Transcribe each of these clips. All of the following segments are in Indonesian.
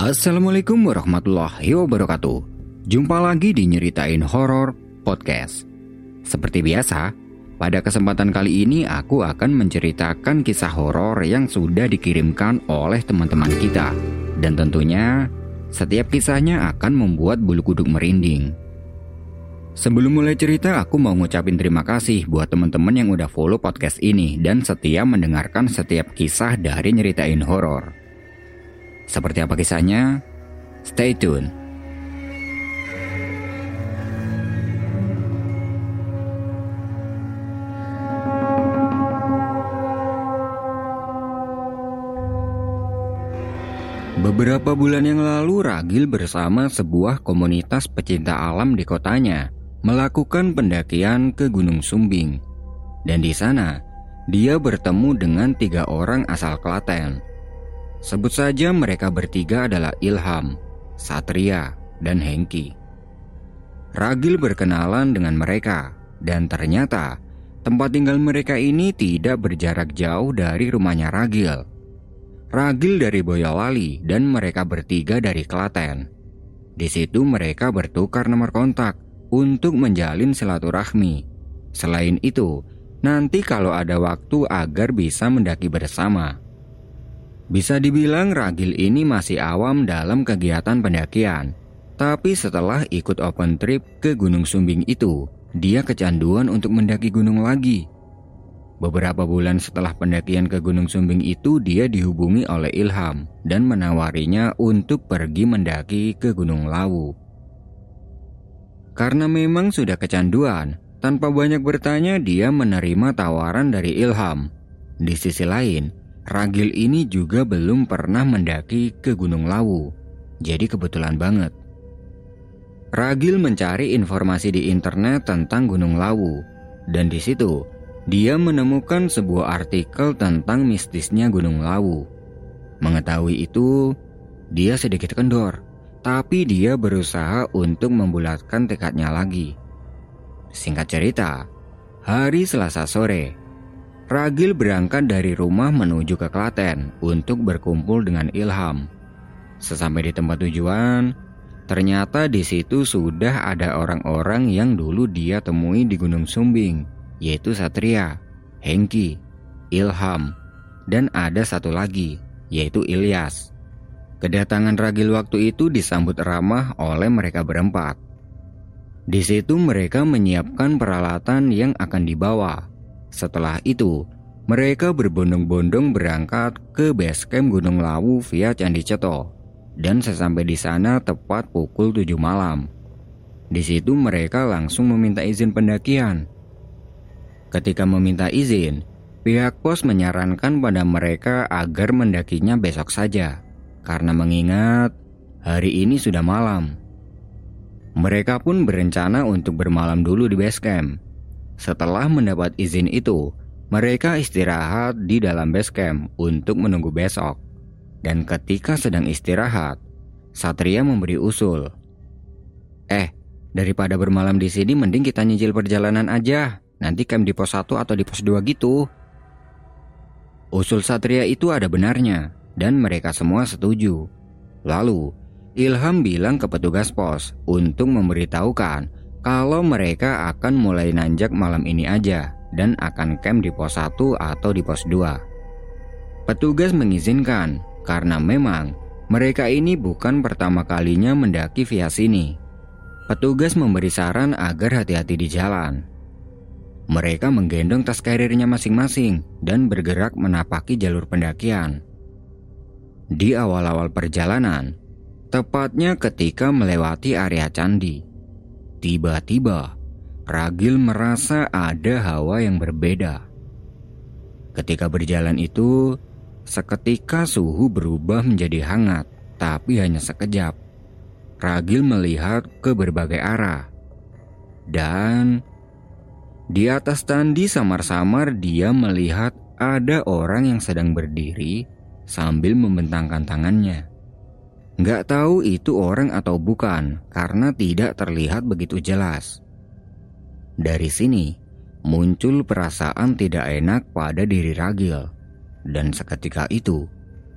Assalamualaikum warahmatullahi wabarakatuh. Jumpa lagi di Nyeritain Horor Podcast. Seperti biasa, pada kesempatan kali ini aku akan menceritakan kisah horor yang sudah dikirimkan oleh teman-teman kita. Dan tentunya, setiap kisahnya akan membuat bulu kuduk merinding. Sebelum mulai cerita, aku mau ngucapin terima kasih buat teman-teman yang udah follow podcast ini dan setia mendengarkan setiap kisah dari Nyeritain Horor. Seperti apa kisahnya? Stay tune. Beberapa bulan yang lalu Ragil bersama sebuah komunitas pecinta alam di kotanya melakukan pendakian ke Gunung Sumbing. Dan di sana, dia bertemu dengan tiga orang asal Klaten Sebut saja mereka bertiga adalah Ilham, Satria, dan Hengki. Ragil berkenalan dengan mereka, dan ternyata tempat tinggal mereka ini tidak berjarak jauh dari rumahnya Ragil. Ragil dari Boyolali dan mereka bertiga dari Klaten. Di situ mereka bertukar nomor kontak untuk menjalin silaturahmi. Selain itu, nanti kalau ada waktu agar bisa mendaki bersama. Bisa dibilang Ragil ini masih awam dalam kegiatan pendakian. Tapi setelah ikut open trip ke Gunung Sumbing itu, dia kecanduan untuk mendaki gunung lagi. Beberapa bulan setelah pendakian ke Gunung Sumbing itu, dia dihubungi oleh Ilham dan menawarinya untuk pergi mendaki ke Gunung Lawu. Karena memang sudah kecanduan, tanpa banyak bertanya dia menerima tawaran dari Ilham. Di sisi lain, Ragil ini juga belum pernah mendaki ke Gunung Lawu, jadi kebetulan banget. Ragil mencari informasi di internet tentang Gunung Lawu, dan di situ dia menemukan sebuah artikel tentang mistisnya Gunung Lawu. Mengetahui itu, dia sedikit kendor, tapi dia berusaha untuk membulatkan tekadnya lagi. Singkat cerita, hari Selasa sore, Ragil berangkat dari rumah menuju ke Klaten untuk berkumpul dengan Ilham. Sesampai di tempat tujuan, ternyata di situ sudah ada orang-orang yang dulu dia temui di Gunung Sumbing, yaitu Satria, Hengki, Ilham, dan ada satu lagi, yaitu Ilyas. Kedatangan Ragil waktu itu disambut ramah oleh mereka berempat. Di situ mereka menyiapkan peralatan yang akan dibawa, setelah itu, mereka berbondong-bondong berangkat ke base camp Gunung Lawu via Candi Ceto. Dan sesampai di sana tepat pukul 7 malam. Di situ mereka langsung meminta izin pendakian. Ketika meminta izin, pihak pos menyarankan pada mereka agar mendakinya besok saja. Karena mengingat hari ini sudah malam. Mereka pun berencana untuk bermalam dulu di base camp. Setelah mendapat izin itu, mereka istirahat di dalam base camp untuk menunggu besok. Dan ketika sedang istirahat, Satria memberi usul. Eh, daripada bermalam di sini mending kita nyicil perjalanan aja. Nanti camp di pos 1 atau di pos 2 gitu. Usul Satria itu ada benarnya dan mereka semua setuju. Lalu, Ilham bilang ke petugas pos untuk memberitahukan kalau mereka akan mulai nanjak malam ini aja dan akan camp di pos 1 atau di pos 2. Petugas mengizinkan karena memang mereka ini bukan pertama kalinya mendaki via sini. Petugas memberi saran agar hati-hati di jalan. Mereka menggendong tas karirnya masing-masing dan bergerak menapaki jalur pendakian. Di awal-awal perjalanan, tepatnya ketika melewati area candi, Tiba-tiba, Ragil merasa ada hawa yang berbeda. Ketika berjalan itu, seketika suhu berubah menjadi hangat, tapi hanya sekejap. Ragil melihat ke berbagai arah. Dan di atas tandi samar-samar dia melihat ada orang yang sedang berdiri sambil membentangkan tangannya. Nggak tahu itu orang atau bukan karena tidak terlihat begitu jelas. Dari sini muncul perasaan tidak enak pada diri Ragil. Dan seketika itu,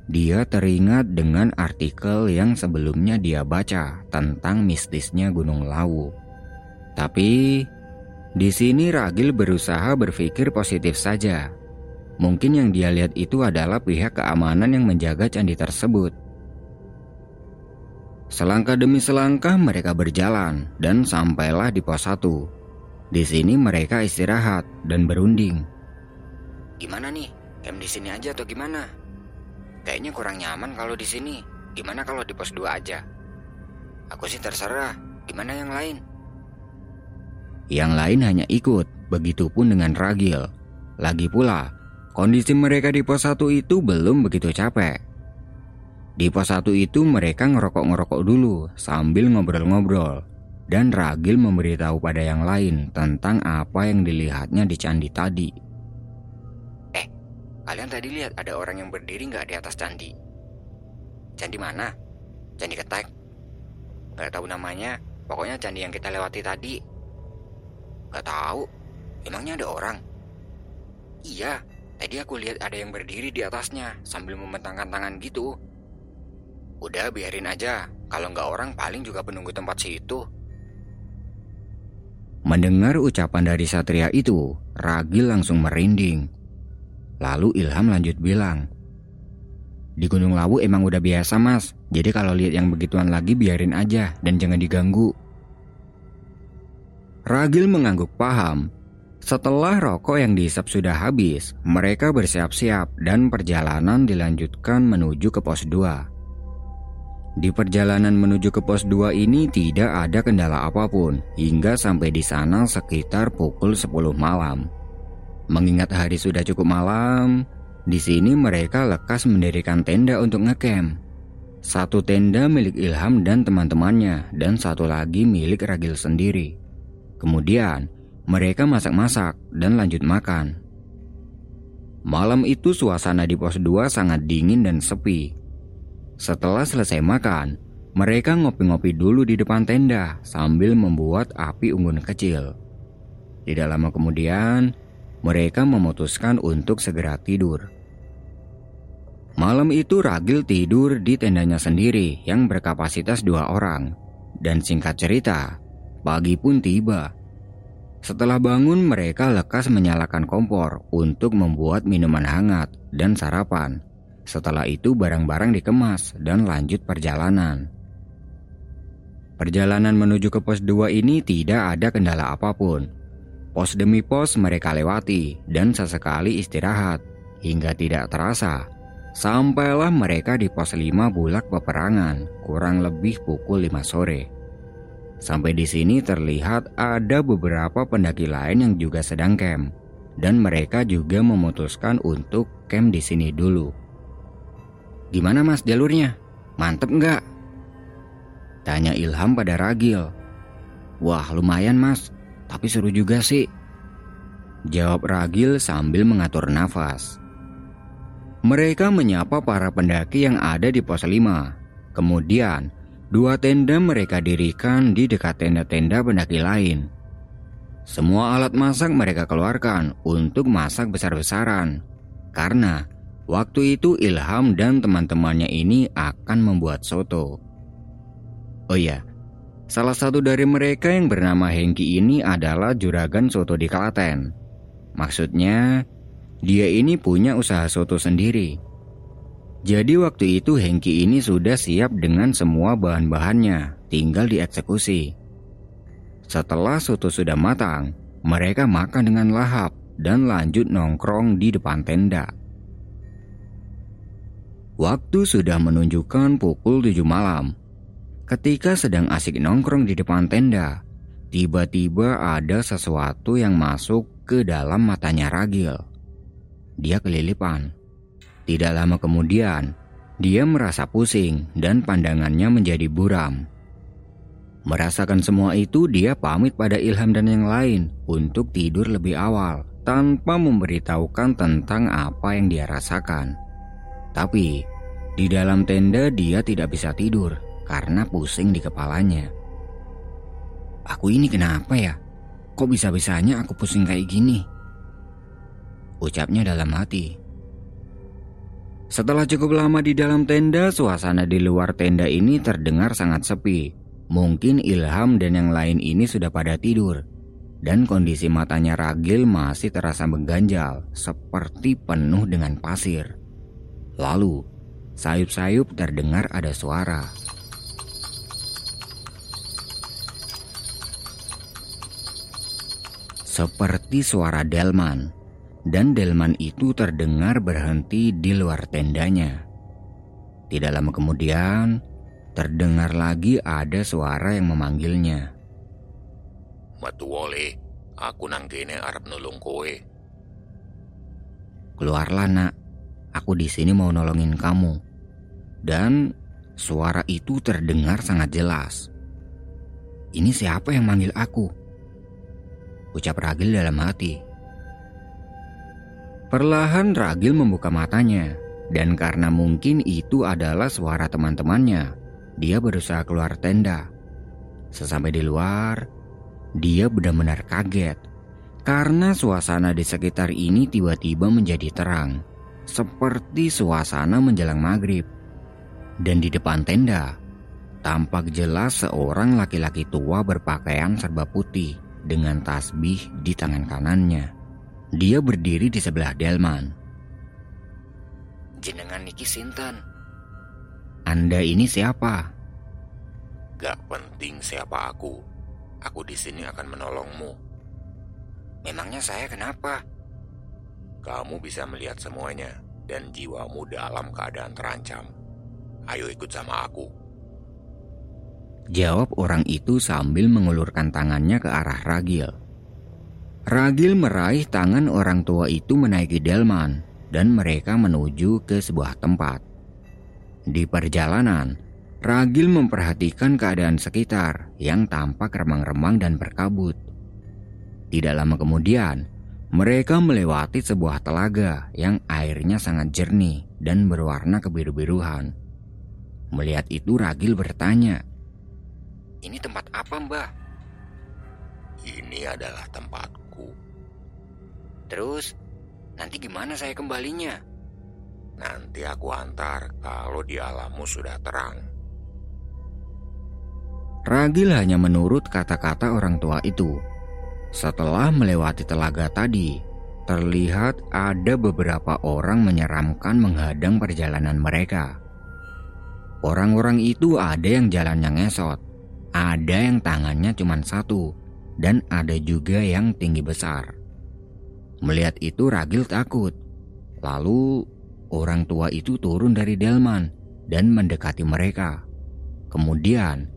dia teringat dengan artikel yang sebelumnya dia baca tentang mistisnya Gunung Lawu. Tapi di sini Ragil berusaha berpikir positif saja. Mungkin yang dia lihat itu adalah pihak keamanan yang menjaga candi tersebut. Selangkah demi selangkah mereka berjalan dan sampailah di pos 1. Di sini mereka istirahat dan berunding. Gimana nih? Camp di sini aja atau gimana? Kayaknya kurang nyaman kalau di sini. Gimana kalau di pos 2 aja? Aku sih terserah. Gimana yang lain? Yang lain hanya ikut, begitupun dengan Ragil. Lagi pula, kondisi mereka di pos 1 itu belum begitu capek. Di pos satu itu mereka ngerokok-ngerokok dulu sambil ngobrol-ngobrol. Dan Ragil memberitahu pada yang lain tentang apa yang dilihatnya di candi tadi. Eh, kalian tadi lihat ada orang yang berdiri nggak di atas candi? Candi mana? Candi ketek? Gak tahu namanya, pokoknya candi yang kita lewati tadi. Gak tahu, emangnya ada orang? Iya, tadi aku lihat ada yang berdiri di atasnya sambil membentangkan tangan gitu. Udah biarin aja, kalau nggak orang paling juga penunggu tempat situ. Mendengar ucapan dari Satria itu, Ragil langsung merinding. Lalu Ilham lanjut bilang, Di Gunung Lawu emang udah biasa mas, jadi kalau lihat yang begituan lagi biarin aja dan jangan diganggu. Ragil mengangguk paham. Setelah rokok yang dihisap sudah habis, mereka bersiap-siap dan perjalanan dilanjutkan menuju ke pos 2. Di perjalanan menuju ke pos 2 ini tidak ada kendala apa pun hingga sampai di sana sekitar pukul 10 malam. Mengingat hari sudah cukup malam, di sini mereka lekas mendirikan tenda untuk ngecamp. Satu tenda milik Ilham dan teman-temannya dan satu lagi milik Ragil sendiri. Kemudian, mereka masak-masak dan lanjut makan. Malam itu suasana di pos 2 sangat dingin dan sepi setelah selesai makan, mereka ngopi-ngopi dulu di depan tenda sambil membuat api unggun kecil. Tidak lama kemudian, mereka memutuskan untuk segera tidur. Malam itu Ragil tidur di tendanya sendiri yang berkapasitas dua orang. Dan singkat cerita, pagi pun tiba. Setelah bangun mereka lekas menyalakan kompor untuk membuat minuman hangat dan sarapan. Setelah itu barang-barang dikemas dan lanjut perjalanan. Perjalanan menuju ke pos 2 ini tidak ada kendala apa pun. Pos demi pos mereka lewati dan sesekali istirahat hingga tidak terasa. Sampailah mereka di pos 5 bulak peperangan kurang lebih pukul 5 sore. Sampai di sini terlihat ada beberapa pendaki lain yang juga sedang camp dan mereka juga memutuskan untuk camp di sini dulu. Gimana mas jalurnya? Mantep nggak? Tanya Ilham pada Ragil. Wah lumayan mas, tapi seru juga sih. Jawab Ragil sambil mengatur nafas. Mereka menyapa para pendaki yang ada di pos 5. Kemudian, dua tenda mereka dirikan di dekat tenda-tenda pendaki lain. Semua alat masak mereka keluarkan untuk masak besar-besaran. Karena Waktu itu Ilham dan teman-temannya ini akan membuat soto. Oh iya, salah satu dari mereka yang bernama Hengki ini adalah juragan soto di Klaten. Maksudnya, dia ini punya usaha soto sendiri. Jadi waktu itu Hengki ini sudah siap dengan semua bahan-bahannya, tinggal dieksekusi. Setelah soto sudah matang, mereka makan dengan lahap dan lanjut nongkrong di depan tenda. Waktu sudah menunjukkan pukul 7 malam. Ketika sedang asik nongkrong di depan tenda, tiba-tiba ada sesuatu yang masuk ke dalam matanya Ragil. Dia kelilipan. Tidak lama kemudian, dia merasa pusing dan pandangannya menjadi buram. Merasakan semua itu, dia pamit pada Ilham dan yang lain untuk tidur lebih awal tanpa memberitahukan tentang apa yang dia rasakan. Tapi di dalam tenda dia tidak bisa tidur karena pusing di kepalanya. Aku ini kenapa ya? Kok bisa-bisanya aku pusing kayak gini? Ucapnya dalam hati. Setelah cukup lama di dalam tenda, suasana di luar tenda ini terdengar sangat sepi. Mungkin Ilham dan yang lain ini sudah pada tidur. Dan kondisi matanya Ragil masih terasa mengganjal, seperti penuh dengan pasir. Lalu, sayup-sayup terdengar ada suara. Seperti suara Delman dan delman itu terdengar berhenti di luar tendanya. Tidak lama kemudian, terdengar lagi ada suara yang memanggilnya. Matu wole, aku nang kene arep nulung kowe. Keluarlah nak, aku di sini mau nolongin kamu. Dan suara itu terdengar sangat jelas. Ini siapa yang manggil aku? Ucap Ragil dalam hati. Perlahan Ragil membuka matanya, dan karena mungkin itu adalah suara teman-temannya, dia berusaha keluar tenda. Sesampai di luar, dia benar-benar kaget karena suasana di sekitar ini tiba-tiba menjadi terang, seperti suasana menjelang maghrib. Dan di depan tenda, tampak jelas seorang laki-laki tua berpakaian serba putih dengan tasbih di tangan kanannya. Dia berdiri di sebelah Delman. Jenengan Niki Sinten. Anda ini siapa? Gak penting siapa aku. Aku di sini akan menolongmu. Memangnya saya kenapa? Kamu bisa melihat semuanya dan jiwamu dalam keadaan terancam. Ayo ikut sama aku. Jawab orang itu sambil mengulurkan tangannya ke arah Ragil. Ragil meraih tangan orang tua itu menaiki delman dan mereka menuju ke sebuah tempat. Di perjalanan, Ragil memperhatikan keadaan sekitar yang tampak remang-remang dan berkabut. Tidak lama kemudian, mereka melewati sebuah telaga yang airnya sangat jernih dan berwarna kebiru-biruan. Melihat itu Ragil bertanya, "Ini tempat apa, Mbah?" Ini adalah tempat Terus, nanti gimana saya kembalinya? Nanti aku antar kalau di alammu sudah terang. Ragil hanya menurut kata-kata orang tua itu. Setelah melewati telaga tadi, terlihat ada beberapa orang menyeramkan menghadang perjalanan mereka. Orang-orang itu ada yang jalannya ngesot, ada yang tangannya cuma satu, dan ada juga yang tinggi besar. Melihat itu Ragil takut. Lalu orang tua itu turun dari delman dan mendekati mereka. Kemudian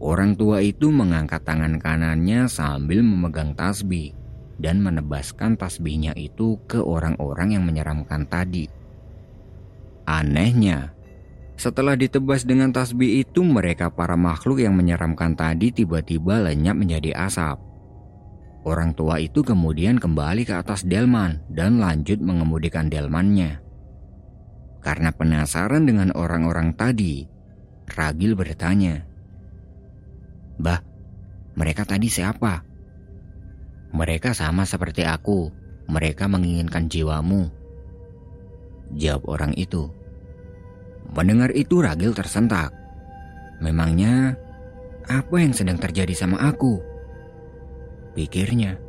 orang tua itu mengangkat tangan kanannya sambil memegang tasbih dan menebaskan tasbihnya itu ke orang-orang yang menyeramkan tadi. Anehnya, setelah ditebas dengan tasbih itu mereka para makhluk yang menyeramkan tadi tiba-tiba lenyap menjadi asap. Orang tua itu kemudian kembali ke atas delman dan lanjut mengemudikan delmannya. Karena penasaran dengan orang-orang tadi, Ragil bertanya, Bah, mereka tadi siapa? Mereka sama seperti aku, mereka menginginkan jiwamu. Jawab orang itu. Mendengar itu Ragil tersentak. Memangnya apa yang sedang terjadi sama aku? pikirnya.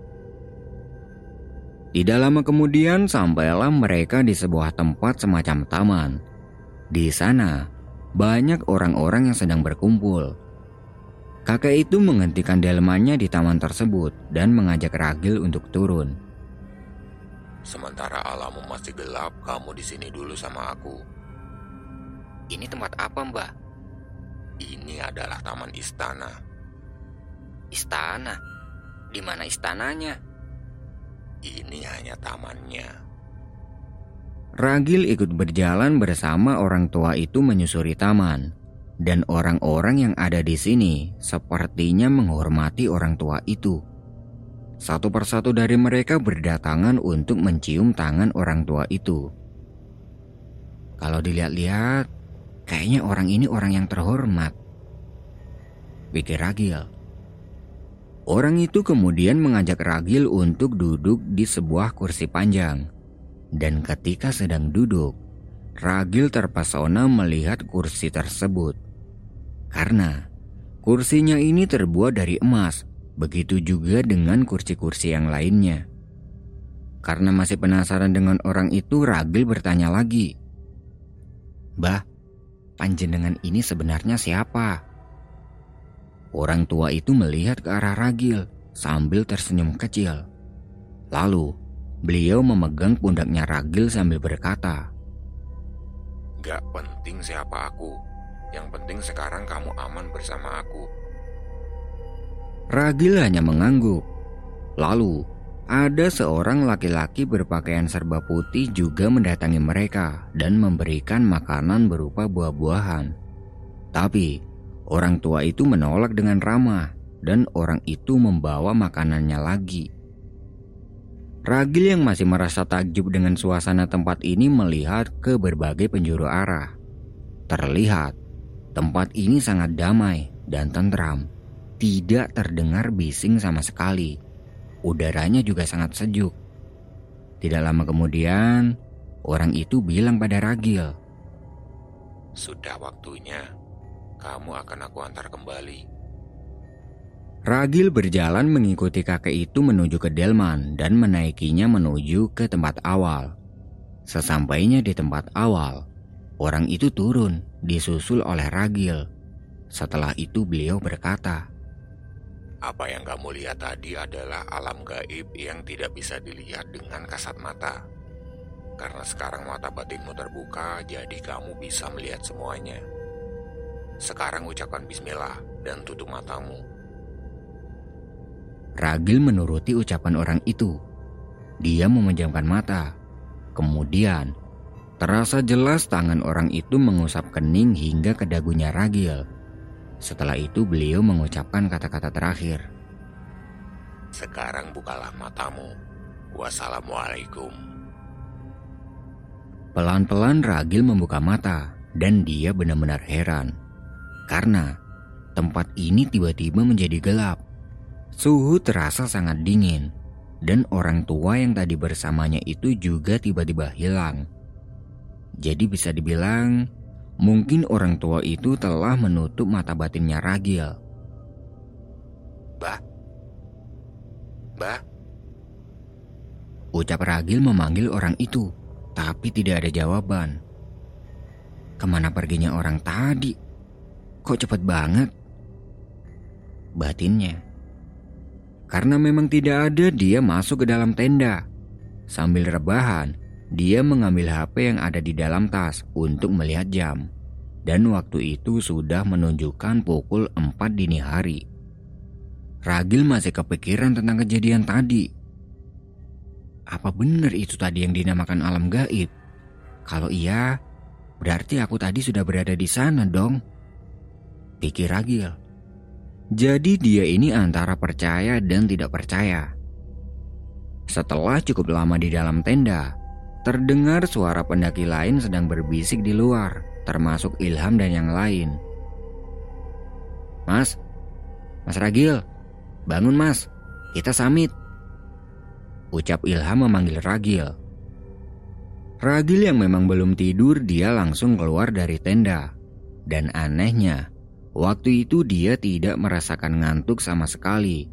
Tidak lama kemudian sampailah mereka di sebuah tempat semacam taman. Di sana, banyak orang-orang yang sedang berkumpul. Kakek itu menghentikan delmannya di taman tersebut dan mengajak Ragil untuk turun. Sementara alammu masih gelap, kamu di sini dulu sama aku. Ini tempat apa, Mbak? Ini adalah taman istana. Istana? Di mana istananya? Ini hanya tamannya. Ragil ikut berjalan bersama orang tua itu menyusuri taman. Dan orang-orang yang ada di sini sepertinya menghormati orang tua itu. Satu persatu dari mereka berdatangan untuk mencium tangan orang tua itu. Kalau dilihat-lihat, kayaknya orang ini orang yang terhormat. Pikir Ragil. Orang itu kemudian mengajak Ragil untuk duduk di sebuah kursi panjang. Dan ketika sedang duduk, Ragil terpesona melihat kursi tersebut. Karena kursinya ini terbuat dari emas, begitu juga dengan kursi-kursi yang lainnya. Karena masih penasaran dengan orang itu, Ragil bertanya lagi. Bah, panjenengan ini sebenarnya siapa? Orang tua itu melihat ke arah Ragil sambil tersenyum kecil. Lalu, beliau memegang pundaknya Ragil sambil berkata, Gak penting siapa aku. Yang penting sekarang kamu aman bersama aku. Ragil hanya mengangguk. Lalu, ada seorang laki-laki berpakaian serba putih juga mendatangi mereka dan memberikan makanan berupa buah-buahan. Tapi, orang tua itu menolak dengan ramah dan orang itu membawa makanannya lagi. Ragil yang masih merasa takjub dengan suasana tempat ini melihat ke berbagai penjuru arah. Terlihat, tempat ini sangat damai dan tentram. Tidak terdengar bising sama sekali udaranya juga sangat sejuk. Tidak lama kemudian, orang itu bilang pada Ragil, Sudah waktunya, kamu akan aku antar kembali. Ragil berjalan mengikuti kakek itu menuju ke Delman dan menaikinya menuju ke tempat awal. Sesampainya di tempat awal, orang itu turun disusul oleh Ragil. Setelah itu beliau berkata, apa yang kamu lihat tadi adalah alam gaib yang tidak bisa dilihat dengan kasat mata. Karena sekarang mata batinmu terbuka, jadi kamu bisa melihat semuanya. Sekarang ucapkan bismillah dan tutup matamu. Ragil menuruti ucapan orang itu. Dia memejamkan mata. Kemudian, terasa jelas tangan orang itu mengusap kening hingga ke dagunya Ragil. Setelah itu beliau mengucapkan kata-kata terakhir. Sekarang bukalah matamu. Wassalamualaikum. Pelan-pelan Ragil membuka mata dan dia benar-benar heran. Karena tempat ini tiba-tiba menjadi gelap. Suhu terasa sangat dingin dan orang tua yang tadi bersamanya itu juga tiba-tiba hilang. Jadi bisa dibilang Mungkin orang tua itu telah menutup mata batinnya Ragil. Bah? Bah? Ucap Ragil memanggil orang itu, tapi tidak ada jawaban. Ke mana perginya orang tadi? Kok cepat banget? Batinnya. Karena memang tidak ada, dia masuk ke dalam tenda. Sambil rebahan, dia mengambil HP yang ada di dalam tas untuk melihat jam. Dan waktu itu sudah menunjukkan pukul 4 dini hari. Ragil masih kepikiran tentang kejadian tadi. Apa benar itu tadi yang dinamakan alam gaib? Kalau iya, berarti aku tadi sudah berada di sana dong. Pikir Ragil. Jadi dia ini antara percaya dan tidak percaya. Setelah cukup lama di dalam tenda, Terdengar suara pendaki lain sedang berbisik di luar, termasuk Ilham dan yang lain. Mas, Mas Ragil, bangun mas, kita samit. Ucap Ilham memanggil Ragil. Ragil yang memang belum tidur dia langsung keluar dari tenda. Dan anehnya, waktu itu dia tidak merasakan ngantuk sama sekali.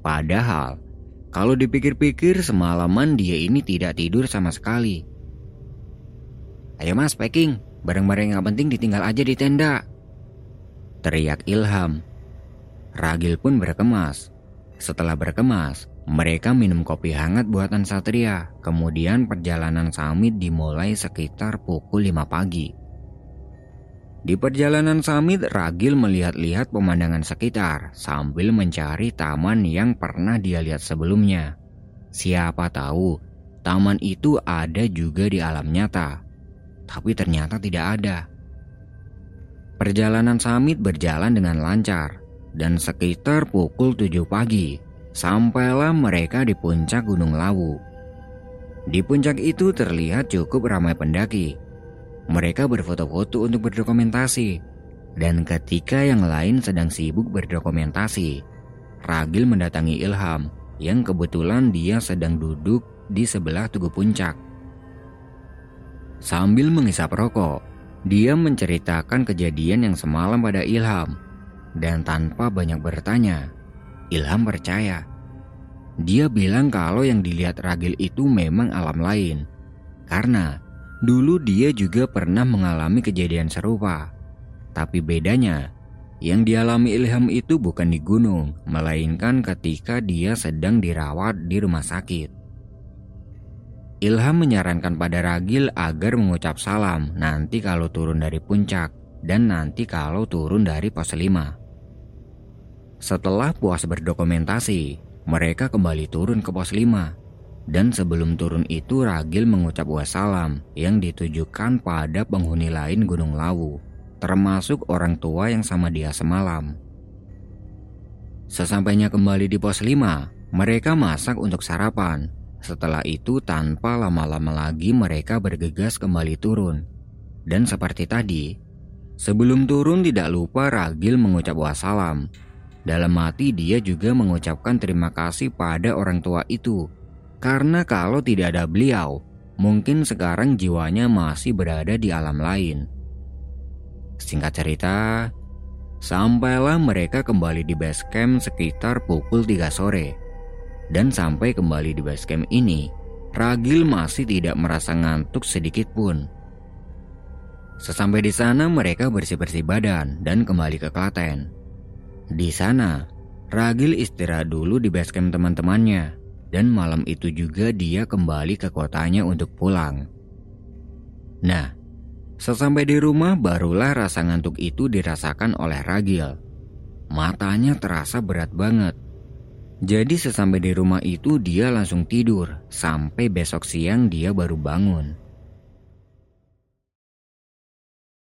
Padahal kalau dipikir-pikir semalaman dia ini tidak tidur sama sekali. Ayo mas packing, barang-barang yang penting ditinggal aja di tenda. Teriak Ilham. Ragil pun berkemas. Setelah berkemas, mereka minum kopi hangat buatan Satria. Kemudian perjalanan samit dimulai sekitar pukul 5 pagi. Di perjalanan Samit, Ragil melihat-lihat pemandangan sekitar sambil mencari taman yang pernah dia lihat sebelumnya. Siapa tahu, taman itu ada juga di alam nyata. Tapi ternyata tidak ada. Perjalanan Samit berjalan dengan lancar dan sekitar pukul 7 pagi sampailah mereka di puncak Gunung Lawu. Di puncak itu terlihat cukup ramai pendaki mereka berfoto-foto untuk berdokumentasi. Dan ketika yang lain sedang sibuk berdokumentasi, Ragil mendatangi Ilham yang kebetulan dia sedang duduk di sebelah tugu puncak. Sambil mengisap rokok, dia menceritakan kejadian yang semalam pada Ilham. Dan tanpa banyak bertanya, Ilham percaya. Dia bilang kalau yang dilihat Ragil itu memang alam lain. Karena dulu dia juga pernah mengalami kejadian serupa. Tapi bedanya, yang dialami Ilham itu bukan di gunung, melainkan ketika dia sedang dirawat di rumah sakit. Ilham menyarankan pada Ragil agar mengucap salam nanti kalau turun dari puncak dan nanti kalau turun dari pos 5. Setelah puas berdokumentasi, mereka kembali turun ke pos 5. Dan sebelum turun itu Ragil mengucap wassalam yang ditujukan pada penghuni lain Gunung Lawu, termasuk orang tua yang sama dia semalam. Sesampainya kembali di pos 5, mereka masak untuk sarapan setelah itu tanpa lama-lama lagi mereka bergegas kembali turun. Dan seperti tadi, sebelum turun tidak lupa Ragil mengucap wassalam. Dalam hati dia juga mengucapkan terima kasih pada orang tua itu. Karena kalau tidak ada beliau, mungkin sekarang jiwanya masih berada di alam lain. Singkat cerita, sampailah mereka kembali di base camp sekitar pukul 3 sore. Dan sampai kembali di basecamp ini, Ragil masih tidak merasa ngantuk sedikit pun. Sesampai di sana mereka bersih-bersih badan dan kembali ke Klaten. Di sana, Ragil istirahat dulu di basecamp teman-temannya dan malam itu juga dia kembali ke kotanya untuk pulang. Nah, sesampai di rumah barulah rasa ngantuk itu dirasakan oleh Ragil. Matanya terasa berat banget jadi sesampai di rumah itu dia langsung tidur sampai besok siang dia baru bangun.